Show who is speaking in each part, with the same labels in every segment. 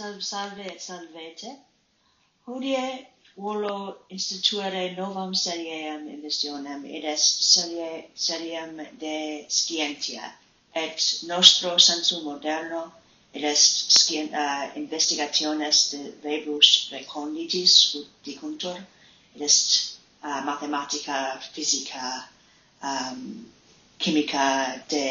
Speaker 1: salve, salve et salvete. Hodie volo instituere novam seriem investionem, id est serie, seriem de scientia, et nostro sensu moderno, id est scien, uh, investigationes de rebus recognitis ut dicuntur, id est uh, mathematica, physica, um, chimica de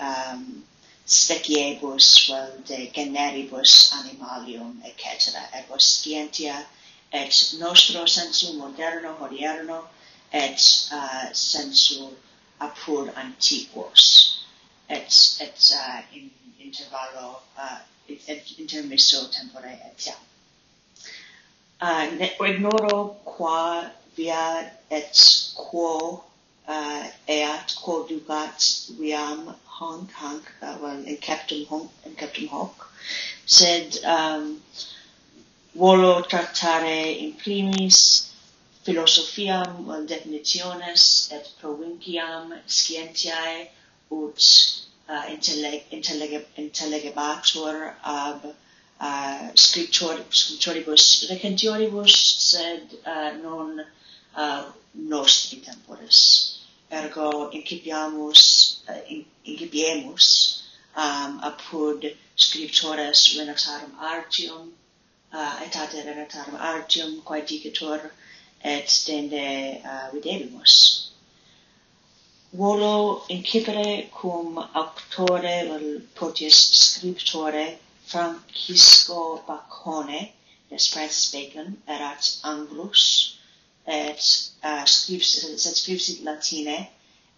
Speaker 1: um, speciebus vel de generibus animalium, etc. Et vos scientia, et nostro sensu moderno hodierno, et uh, sensu apud antiquos, et, et uh, in intervallo, uh, et intermisso tempore etiam. Uh, ne, ignoro qua via et quo uh, eat, quo ducat viam Hong Kong, uh, well, in Captain Hong in Captain Hawk, said, um, volo trattare in primis philosophiam well, definitiones et provinciam scientiae ut uh, intelleg intelleg intellegebatur ab uh, scriptor scriptoribus recentioribus sed uh, non uh, nostri temporis ergo incipiamus, eh, uh, incipiemus um, apud scriptores renaxarum artium, uh, etate renaxarum artium, quae dicitur et stende uh, videbimus. Volo incipere cum auctore, potius scriptore, Francisco Bacone, des Francis Bacon, erat Anglus, et uh, scripsit, sed scripsit latine,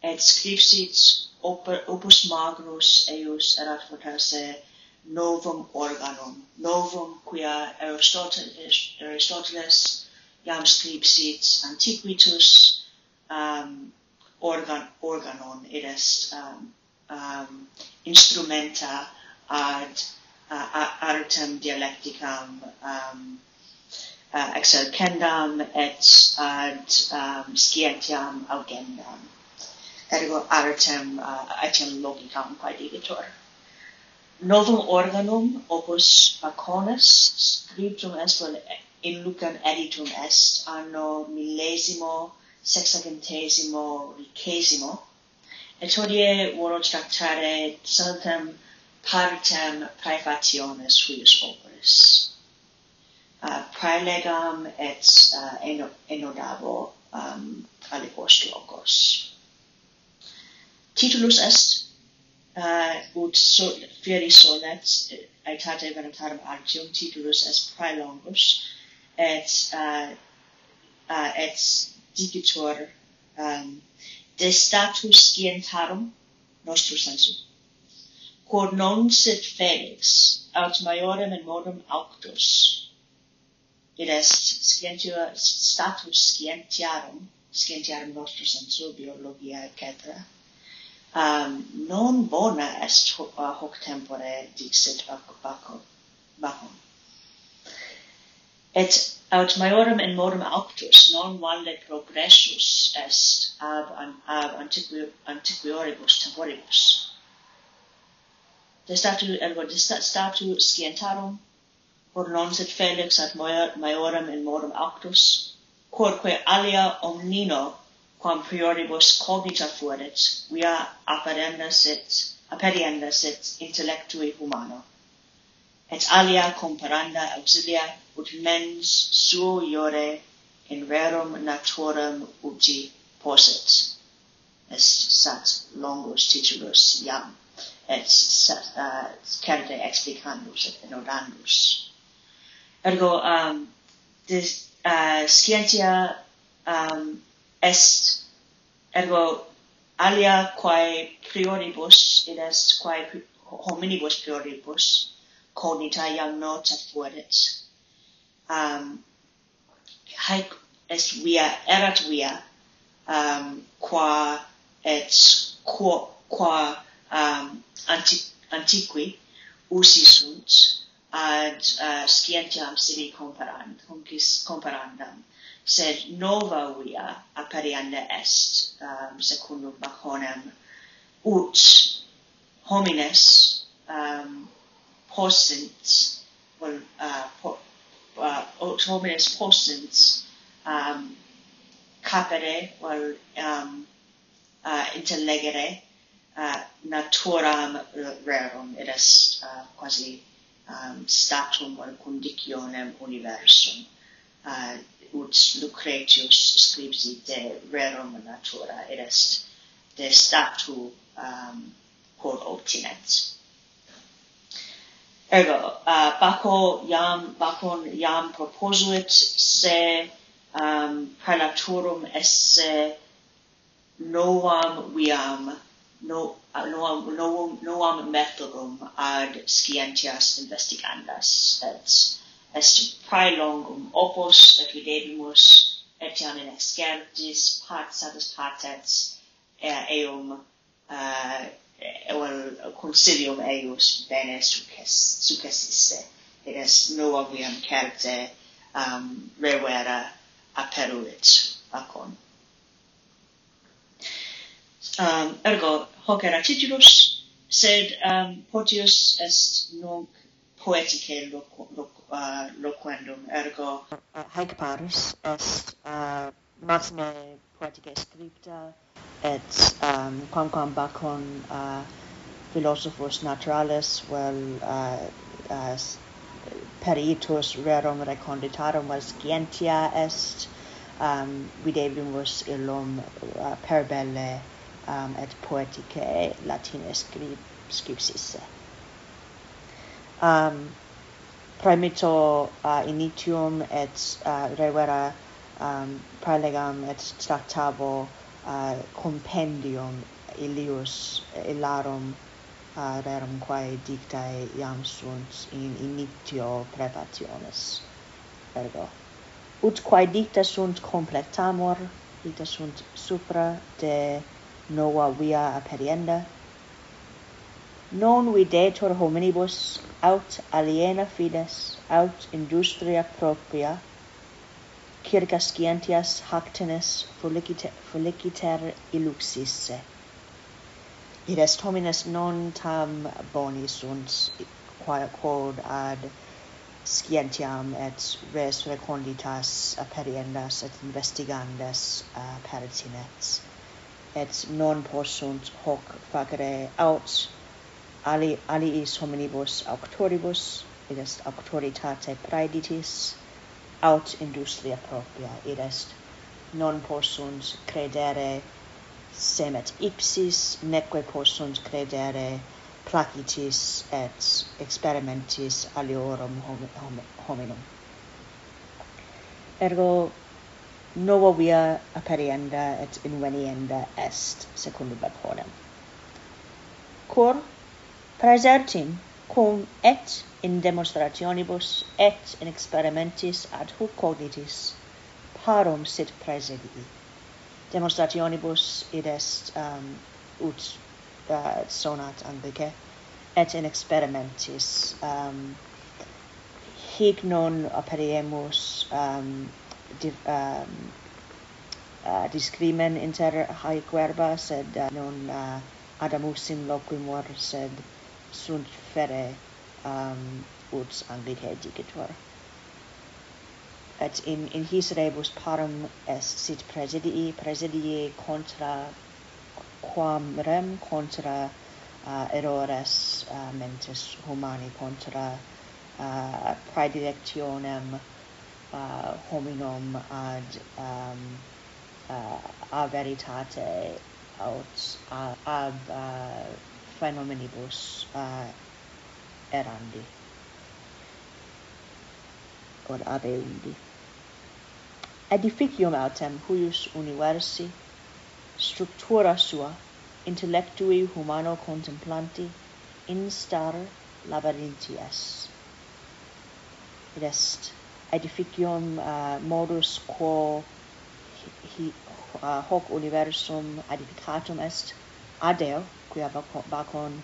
Speaker 1: et scripsit opus magnus eius erat fortasse novum organum, novum quia Aristoteles, Aristoteles jam scripsit antiquitus um, organ, organon, id est um, um, instrumenta ad uh, artem dialecticam um, uh, exercendam et ad um, scientiam augendam. Ergo artem uh, etiam logicam quaedigitur. Novum organum opus Baconis scriptum est in Lucan editum est anno millesimo sexagentesimo ricesimo et hodie volo tractare saltem partem praefationes suis operis uh, praelegam et uh, eno, enodavo um, aliquos locos. Titulus est, uh, ut so, fieri solet uh, aetate venetarum artium, titulus est praelongus, et, uh, uh, et dicitur um, de status scientarum nostru sensu quod non sit felix aut maiorem in modum auctus id est scientia status scientiarum scientiarum nostris in suo biologia etc um, non bona est hoc, uh, hoc tempore dixit Baco, Baco, Bacon et aut maiorem in modum auctus non valle progressus est ab, an, ab antiqui, antiquioribus temporibus. De statu ergo de statu scientarum non sit felix ad maiorem in morum actus, quodque alia omnino quam prioribus cognita fuerit, via apparenda sit, aperienda sit intellectui humano. Et alia comparanda auxilia ut mens suo iore in rerum naturam uti possit. Est sat longus titulus iam, et sat uh, certe explicandus et enodandus. Ergo um this uh scientia um est ergo alia quae prioribus id est quae hominibus prioribus cognita iam nota fuerit um haec est via erat via um qua et quo qua um anti antiqui usi sunt ad uh, scientiam sibi comparand, huncis comparandam, sed nova via apparianda est, um, secundum Baconem, ut homines um, possint, well, uh, po, uh, ut homines possint um, capere, well, um, uh, intellegere, uh, naturam rerum, it est uh, quasi um, statum or conditionem universum. Uh, ut Lucretius scripsi de rerum natura, id est de statu um, quod obtinet. Ergo, uh, Baco iam, Bacon iam proposuit se um, prelaturum esse novam viam no, no, no, noam methodum ad scientias investigandas, et est praelongum opus, et videbimus, etiam in excertis, pats ad patets, eum, uh, well, consilium eius bene success, successisse, et est noam viam certe um, revera aperuit acon um, ergo hoc eratitivus, sed um, potius est nunc poetice loqu loqu uh, loquendum, ergo...
Speaker 2: Uh, uh haec parus est uh, maxime poeticae scripta, et um, quamquam Bacon uh, philosophus naturalis vel uh, uh, peritus rerum reconditarum vel scientia est, um, videbimus illum uh, per belle um, et poeticae latine scrip, scripsisse. Um, praemito uh, initium et uh, revera um, praelegam et tractabo uh, compendium ilius illarum uh, rerum quae dictae iam sunt in initio prepationes ergo ut quae dicta sunt completamur dicta sunt supra de nova via aperienda, non videtur hominibus aut aliena fides aut industria propria circa scientias hactenes fuliciter, fuliciter illuxisse. Id est homines non tam boni sunt quae quod ad scientiam et res reconditas aperiendas et investigandas uh, pertinet et non possunt hoc facere aut ali aliis hominibus auctoribus id est auctoritate praeditis aut industria propria id est non possunt credere semet ipsis neque possunt credere placitis et experimentis aliorum hominum. Ergo nova via aperienda et invenienda est, secundum Bacchorem. Cor praesertim cum et in demonstrationibus et in experimentis ad hoc cognitis parum sit praesedii. Demonstrationibus id est um, ut uh, sonat ambice, et in experimentis um, hic non operiemus um, div, um, uh, discrimen inter haec verba, sed uh, non uh, adamus in loquimur sed sunt fere um, ut anglicae dicitur et in in his rebus parum est sit presidii presidii contra quam rem contra uh, errores uh, mentis humani contra uh, praedilectionem uh, hominum ad um, uh, a veritate aut uh, ab uh, phenomenibus uh, erandi or abeundi edificium autem huius universi structura sua intellectui humano contemplanti instar labyrinthies. It est edificium uh, modus quo hi, uh, hoc universum edificatum est ad Deo, quia vacon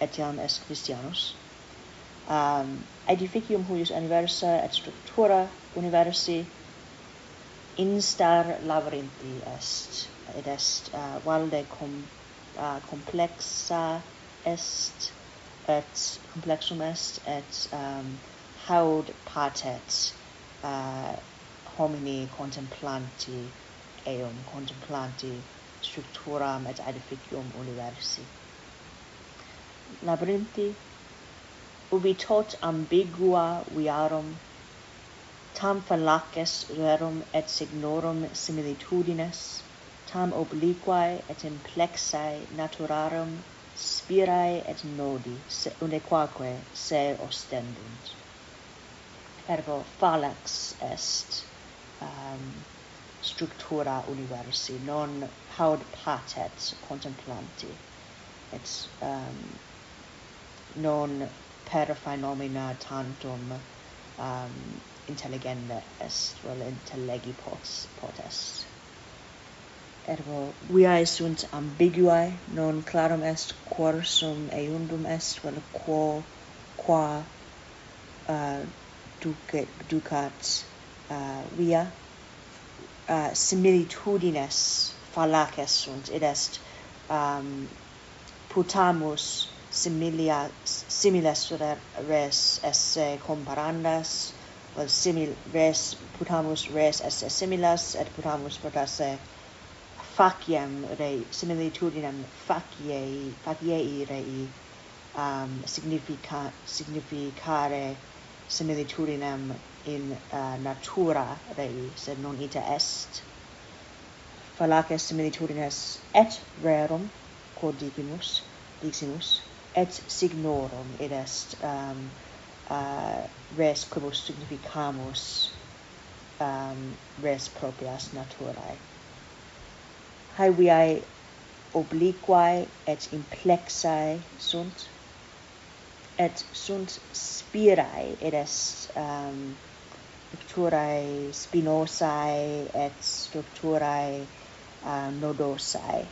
Speaker 2: etiam est Christianus. Um, edificium huius universa et structura universi instar labyrinthi est, id est uh, valde com, uh, complexa est, et complexum est, et um, haud patet, uh, homini contemplanti eum contemplanti structuram et edificium universi. Labyrinthi ubi tot ambigua viarum tam fallaces rerum et signorum similitudines tam obliquae et implexae naturarum spirae et nodi se unequaque se ostendunt ergo falax est um, structura universi non haud patet contemplanti et um, non per phenomena tantum um, intelligenda est vel intellegi pots potest ergo viae sunt ambiguae non clarum est quorsum eundum est vel quo qua uh, ducat, ducat uh, via uh, similitudines fallaces sunt, id est um, putamus similia, similes res esse comparandas, vel simil res putamus res esse similas et putamus potasse faciem rei similitudinem faciei faciei rei um, significa, significare similitudinem in uh, natura rei, sed non ita est. Fallaces similitudines et rerum, quod dicimus, diximus, et signorum id est um, uh, res quibus significamus um, res proprias naturae. Hae viae obliquae et implexae sunt, et sunt spirae et est um, structurae spinosae et structurae uh, nodosae.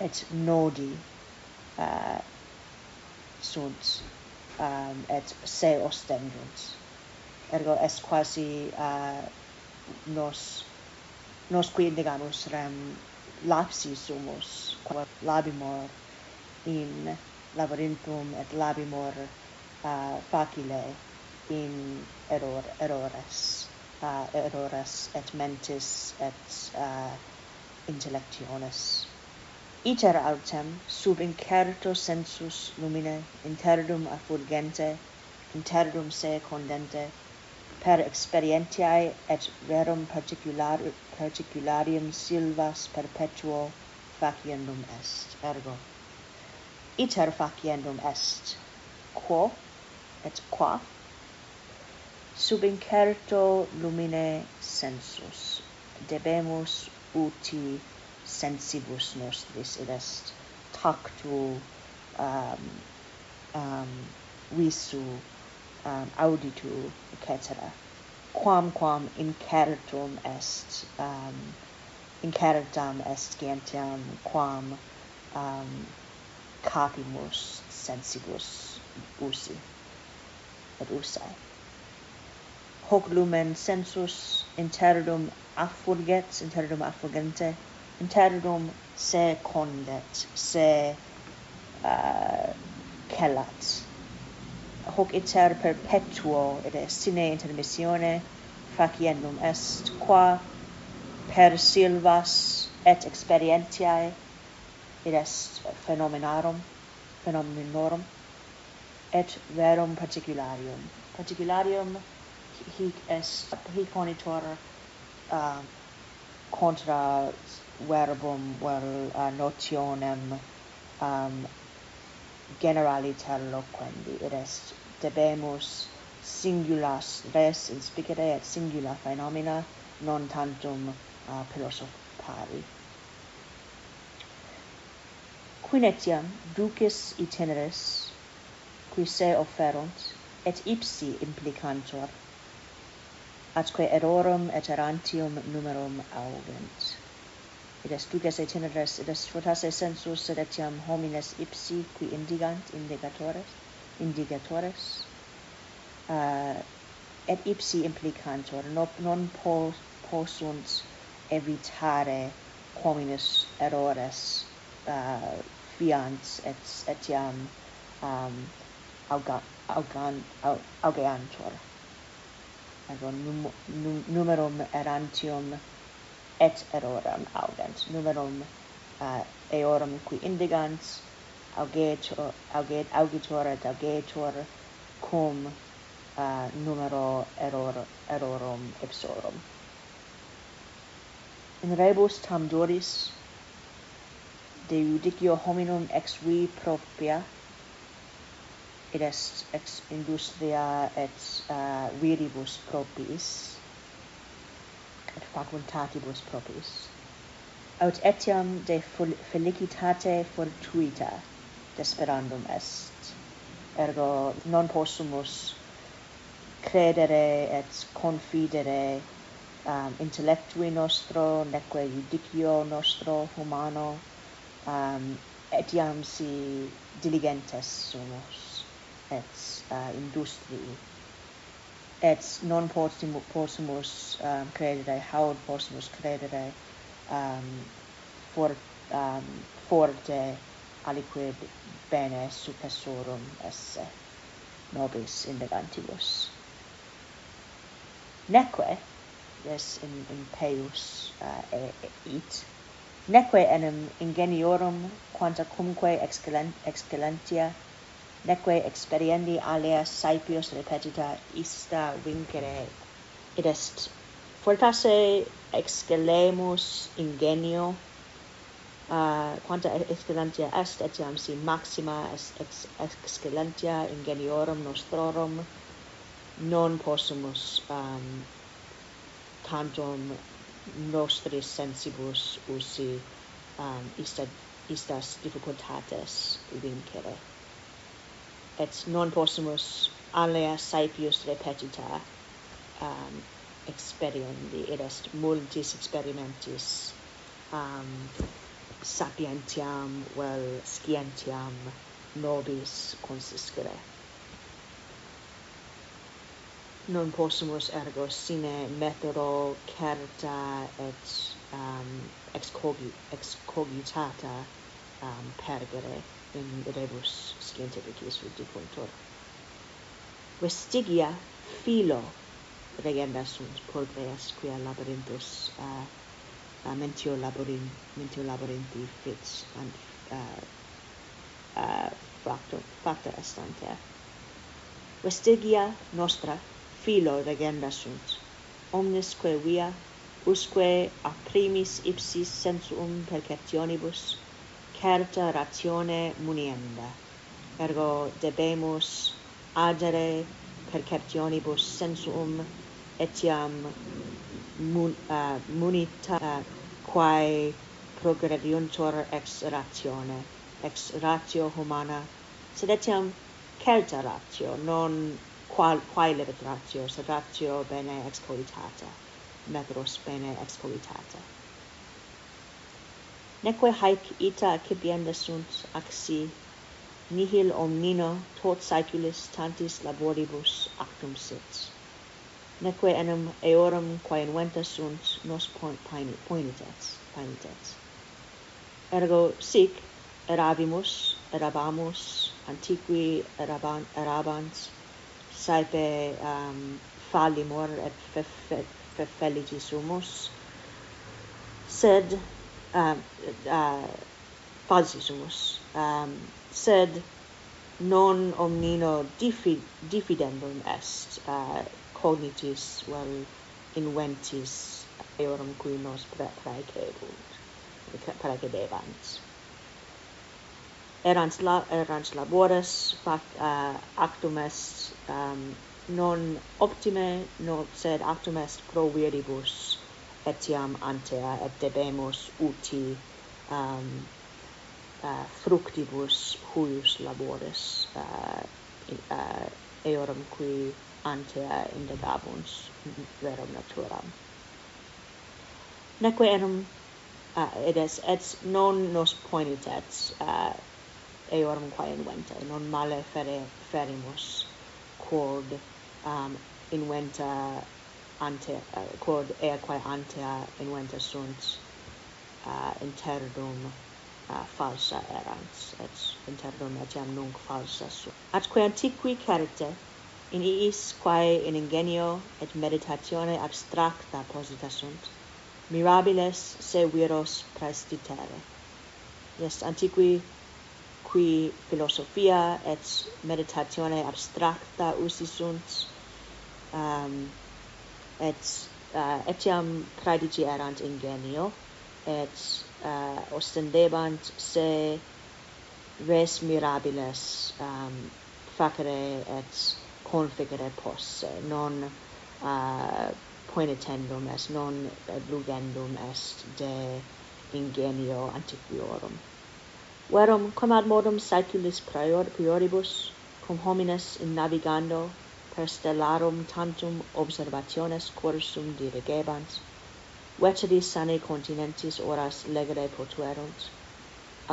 Speaker 2: Et nodi uh, sunt um, et se ostendunt ergo est quasi uh, nos nos qui indigamus rem lapsi sumus quod labimur in laborentum et labimor uh, facile in error errores uh, errores et mentis et uh, intellectiones. Iter autem sub incerto sensus lumine interdum effulgente interdum se condente per experientiae et rerum particular particularium silvas perpetuo faciendum est ergo iter faciendum est. Quo? Et qua? Sub incerto lumine sensus. Debemus uti sensibus nostris id est. Tactu um, um, visu um, auditu etc quamquam incertum est um, incertam est gentiam quam um, capimus sensibus usi et usae hoc lumen sensus interdum affulget interdum affulgente interdum se condet se uh, celat hoc iter perpetuo et est sine intermissione faciendum est qua per silvas et experientiae id est phenomenarum phenomenorum et verum particularium. Particularium hic est hic ponitor uh, contra verbum vel uh, notionem um, generaliter loquendi id est debemus singulas res inspicere et singula phenomena non tantum uh, philosophari Quinetiam duces itineris, qui se offerunt, et ipsi implicantur, atque errorum et errantium numerum augent. Id est duces itineris, id est fortasse sensus, sed etiam homines ipsi, qui indigant, indigatores, indigatores, uh, eh, et ipsi implicantur, no, non po, possunt evitare quominus errores uh, fiant et etiam um, auga, augan, au, ergo num, num, numerum erantium et erorum augent. Numerum uh, eorum qui indigant augetur, auget, augitur et augetur cum uh, numero error, errorum ipsorum. In rebus tam duris de judicio hominum ex vi propria id est ex industria et uh, viribus propiis et facultatibus propiis aut etiam de felicitate fortuita desperandum est. Ergo non possumus credere et confidere um, intellectui nostro neque judicio nostro humano Ehm, um, etiam si diligentes sumus et uh, industrii. Et non possumus, possumus um, credere haud possumus credere um, for, um, forte aliquid bene successorum esse nobis indagantibus neque des in, in peus uh, eh, e, e, it neque enim ingeniorum quanta cumque excellentia neque experiendi alia saepios repetita ista vincere id est. Fortasse excellemus ingenio uh, quanta excellentia est etiam si maxima est ex, excellentia ingeniorum nostrorum non possumus um, tantum nostris sensibus usi um, ista, istas difficultates vincere. Et non possumus alea saepius repetita um, experiendi, id est multis experimentis um, sapientiam vel scientiam nobis consiscere non possumus ergo sine methodo certa et um, excogitata um, pergere in rebus scientificis vidipuntur. Vestigia filo regenda sunt progreas quia labyrinthus uh, uh, mentio, labyrinth, mentio labyrinthi fits and uh, uh, facto, facta estante. Vestigia nostra filo regenda sunt. Omnes omnesque via usque a primis ipsis sensuum perceptionibus certa ratione munienda. Ergo debemus adere perceptionibus sensuum etiam mun, uh, munita uh, quae progrediuntur ex ratione ex ratio humana sed etiam certa ratio non qual quae lebet ratio sed ratio bene exploitata metros bene exploitata neque haec ita accipienda sunt axi nihil omnino tot saeculis tantis laboribus actum sit. Neque enim eorum quae inventa sunt nos poenitet poenitet ergo sic erabimus erabamus antiqui eraban, erabans saepe um, fallimor et fe, fe, fe felicissimus, sed um, uh, uh, falsissimus, um, sed non omnino diffi, diffidendum est uh, cognitis vel inventis eorum qui nos praecebunt, pra, pra, erans la erans labores fac eh, uh, actum est um, non optime non sed actum est pro viribus etiam antea et debemus uti um, uh, fructibus huius labores uh, uh, eorum qui antea indagabuns verum naturam. Neque erum uh, et es et non nos poenitet uh, eorum quae inventa non male fere ferimus quod um, inventa ante uh, quod eaque antea inventa sunt uh, interdum uh, falsa erans et interdum etiam nunc falsa sunt atque antiqui certe in iis quae in ingenio et meditatione abstracta posita sunt mirabiles se viros prestitere est antiqui qui philosophia et meditatione abstracta usi sunt um, et uh, etiam praedigi erant ingenio et uh, ostendebant se res mirabiles um, facere et configere posse non uh, poenitendum est non eh, lugendum est de ingenio antiquiorum verum quam ad modum saeculis prioribus cum homines in navigando per stellarum tantum observationes cursum dirigebant veteri sane continentis oras legere potuerunt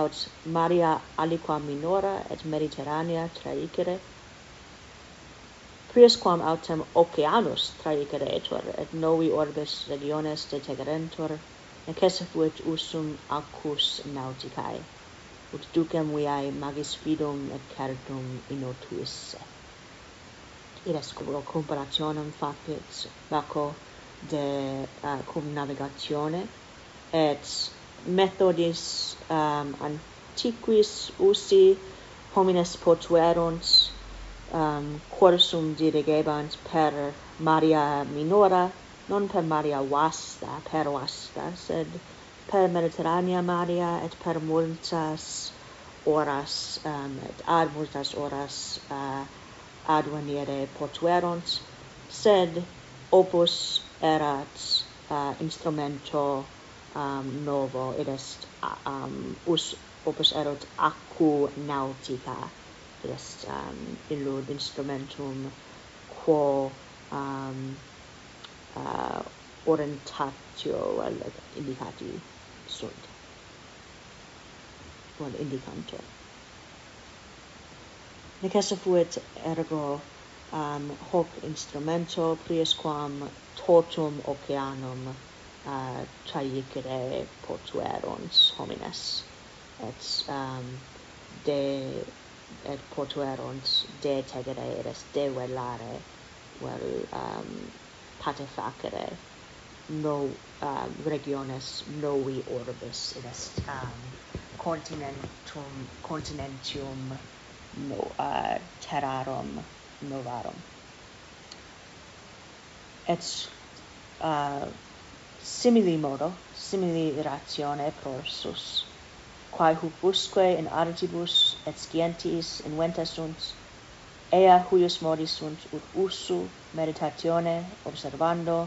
Speaker 2: aut maria aliqua minora et mediterranea traicere priusquam autem oceanus traicere etor et novi orbis regiones detegerentur necesse fuit usum acus nauticae ut ducem viae magis fidum et certum inotuisse. Id escubro comparationem facit vaco de uh, cum navigatione et methodis um, antiquis usi homines potuerunt um, quod dirigebant per Maria minora non per Maria vasta per vasta sed per Mediterranea Maria et per multas horas um, et ad multas horas uh, advenire potuerunt sed opus erat uh, instrumento um, novo id est um, us opus erat accu nautica id est um, illud instrumentum quo um, uh, orientatio well, indicati sud. Quod indicantur. Necessa fuit ergo um, hoc instrumento priusquam totum oceanum uh, traicere potuerons homines et um, de et potuerons de tegere eres de velare vel um, patefacere no uh, regiones novi orbis in est um, continentum continentium no, uh, terrarum novarum. Et uh, simili modo simili ratione prorsus quae hucusque in artibus et scientis inventa sunt ea huius modi sunt ut usu meditatione observando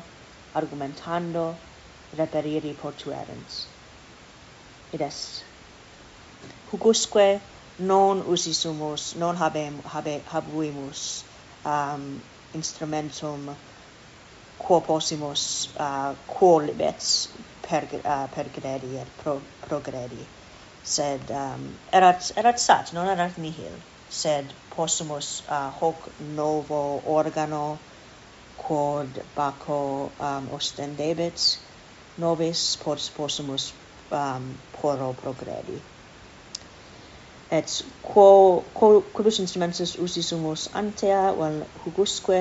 Speaker 2: argumentando reperiri potuerens. Id est. Hugusque non usisumus, non habem, habe, habuimus um, instrumentum quo possimus, uh, quo libets per, uh, pergredi et pro, progredi. Sed um, erat, erat sat, non erat nihil, sed possumus uh, hoc novo organo quod baco um, ostendebit nobis post possumus um, poro progredi. Et quo, quo quibus instrumentus usi sumus antea vel hugusque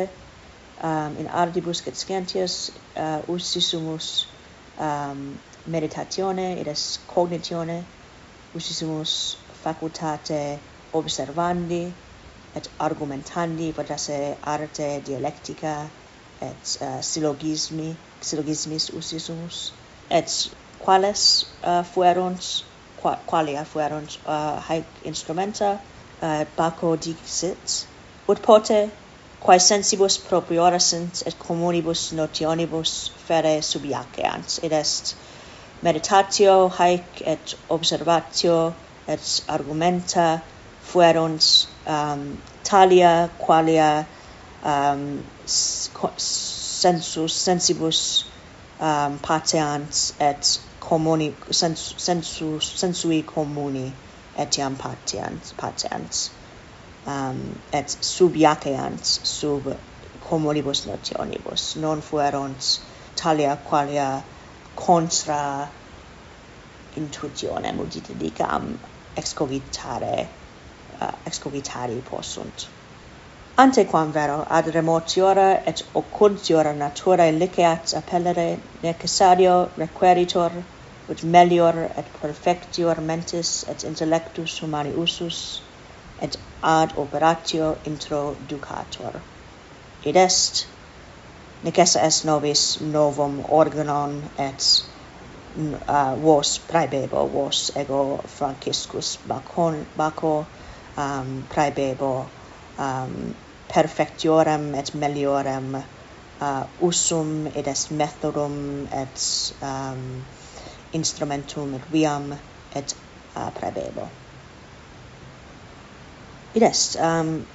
Speaker 2: um, in ardibus gescientius uh, usi sumus um, meditatione id est cognitione usi sumus facultate observandi et argumentandi potasse arte dialectica et eh, uh, syllogismi syllogismis usissimus et quales eh, uh, fuerunt qua, qualia fuerunt uh, eh, haec instrumenta uh, Baco dixit ut pote quae sensibus propriora sunt et communibus notionibus fere subiaceant id est meditatio haec et observatio et argumenta fuerunt um, ehm, talia qualia um, sensus sensibus um, pateans et communi sens, sensus sensui communi etiam pateans pateans um, et subiaceant sub communibus notionibus non fuerunt talia qualia contra intuitionem udite dicam excogitare uh, excogitari possunt. Antequam vero ad remotiora et occultiora naturae liceat appellere necessario requeritor ut melior et perfectior mentis et intellectus humani usus et ad operatio introducator id est necessa est nobis novum organon et uh, vos praebebo vos ego franciscus bacon baco um, praebebo um, perfectiorem et meliorem uh, usum et est methodum et um, instrumentum et viam et uh, prabebo. Id est, um,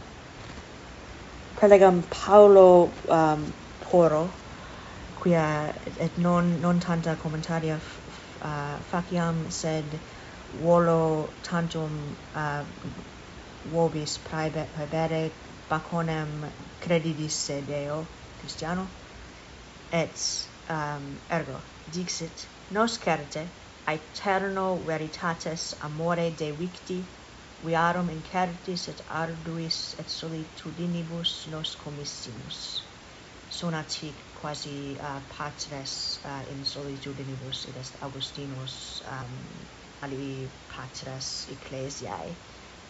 Speaker 2: prelegam Paulo um, Poro, quia et non, non tanta commentaria uh, faciam, sed volo tantum uh, vobis praebere baconem credidis se Deo, Christiano, et um, ergo dixit, nos certe, aeterno veritates amore de victi, viarum incertis et arduis et solitudinibus nos commissimus. Sonat hic quasi uh, patres uh, in solitudinibus, id est Augustinus um, ali patres ecclesiae,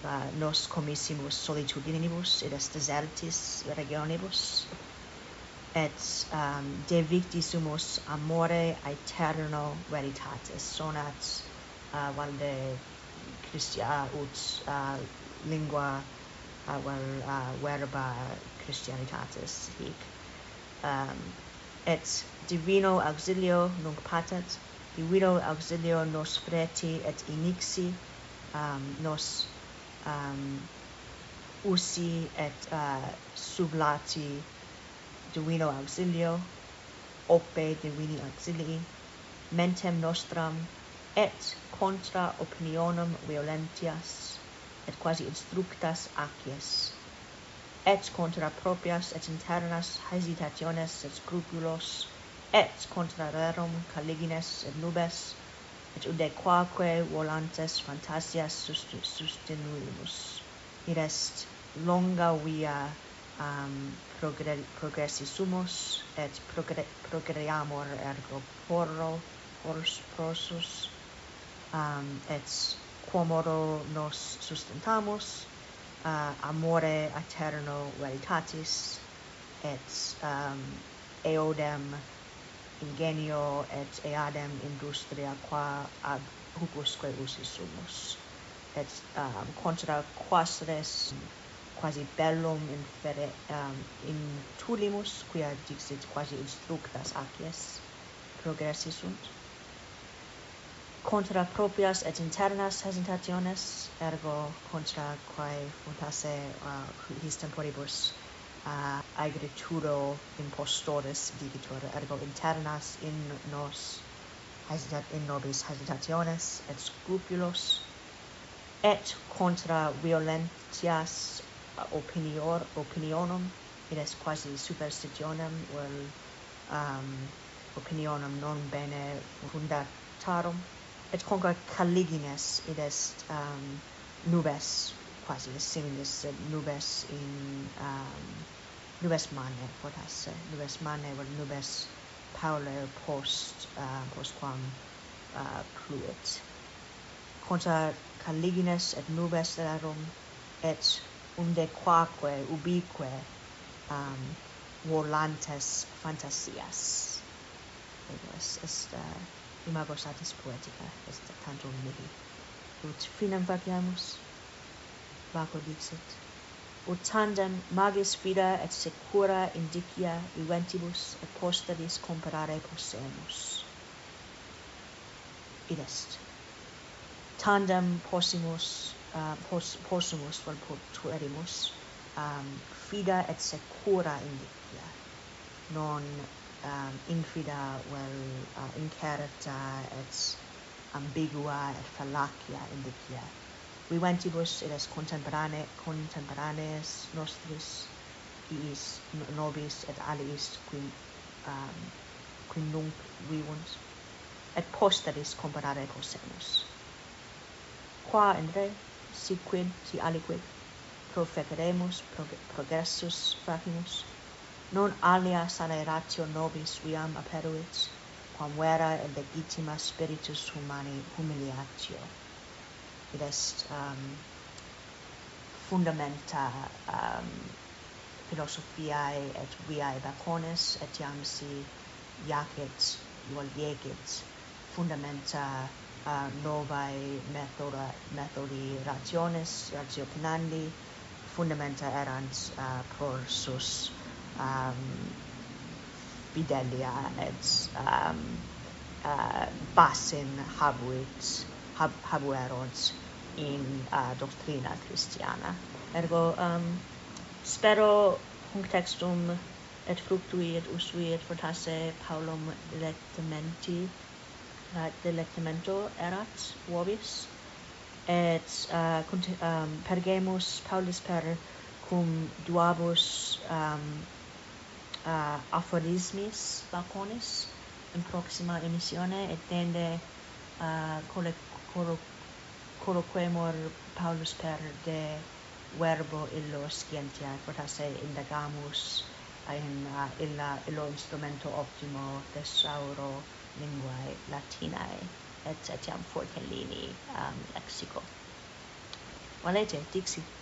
Speaker 2: uh, nos commissimus solitudinibus et est desertis regionibus et um, de victissimus amore aeterno veritatis. Sonat uh, valde Christia ut uh, lingua uh, vel, uh, verba Christianitatis hic. Um, et divino auxilio nunc patet divino auxilio nos freti et inixi um, nos um, usi et uh, sublati divino auxilio, ope divini auxilii, mentem nostram, et contra opinionum violentias, et quasi instructas acies, et contra proprias et internas hesitationes et scrupulos, et contra rerum caligines et nubes, et ude quaque volantes fantasias sustinuimus. Id est longa via um, progre progressisumus et progre progreamur ergo porro hors prosus um, et quomodo nos sustentamus uh, amore aeterno veritatis et um, eodem ingenio et eadem industria qua ad hucusque usi sumus. Et um, contra quas res quasi bellum infere um, in tulimus quia dixit quasi instructas acies progressi sunt contra proprias et internas hesitationes ergo contra quae funtasse uh, his temporibus uh, agrituro impostores divitur, ergo internas in nos hesitat in nobis hesitationes et scrupulos, et contra violentias opinior, opinionum, id est quasi superstitionem, vel um, opinionum non bene fundatarum, et contra caligines, id est um, nubes quasi similis sed nubes in um, nubes mane potasse nubes mane vel nubes paulo post uh, postquam uh, pluit. Contra caligines et nubes rerum et unde quaque ubique um, volantes fantasias. Ego est, est uh, imago satis poetica est tantum mihi ut finem faciamus Vaco dixit, ut tandem magis fida et secura indicia viventibus et posteris comparare possemus. Id est. Tandem possimus, uh, pos, possumus, vel potuerimus, um, fida et secura indicia, non um, infida vel uh, incerta et ambigua et fallacia indicia, viventibus et contemporane contemporanes nostris iis nobis et aliis qui um, qui nunc vivunt et posteris comparare possemus qua in re si quid si aliquid profeceremus prog progressus facimus non alia sane ratio nobis viam aperuit quam vera et legitima spiritus humani humiliatio it est um, fundamenta um, philosophiae et viae bacones, et iam si jacet, vol fundamenta uh, novae methoda, methodi rationes, ratio penandi, fundamenta erant uh, por sus um, fidelia et um, uh, basin habuit hab habuerons in uh, doctrina Christiana. Ergo, um, spero textum et fructui et usui et fortasse Paulum lectamenti, uh, delectamento erat vobis, et uh, um, pergemus Paulis per cum duabus um, uh, aphorismis laconis in proxima emissione et tende uh, collect colo colloquemur Paulus per de verbo illo scientia quotas indagamus in uh, illa illo instrumento optimo thesauro linguae latinae et etiam fortellini um, lexico. Valete dixit.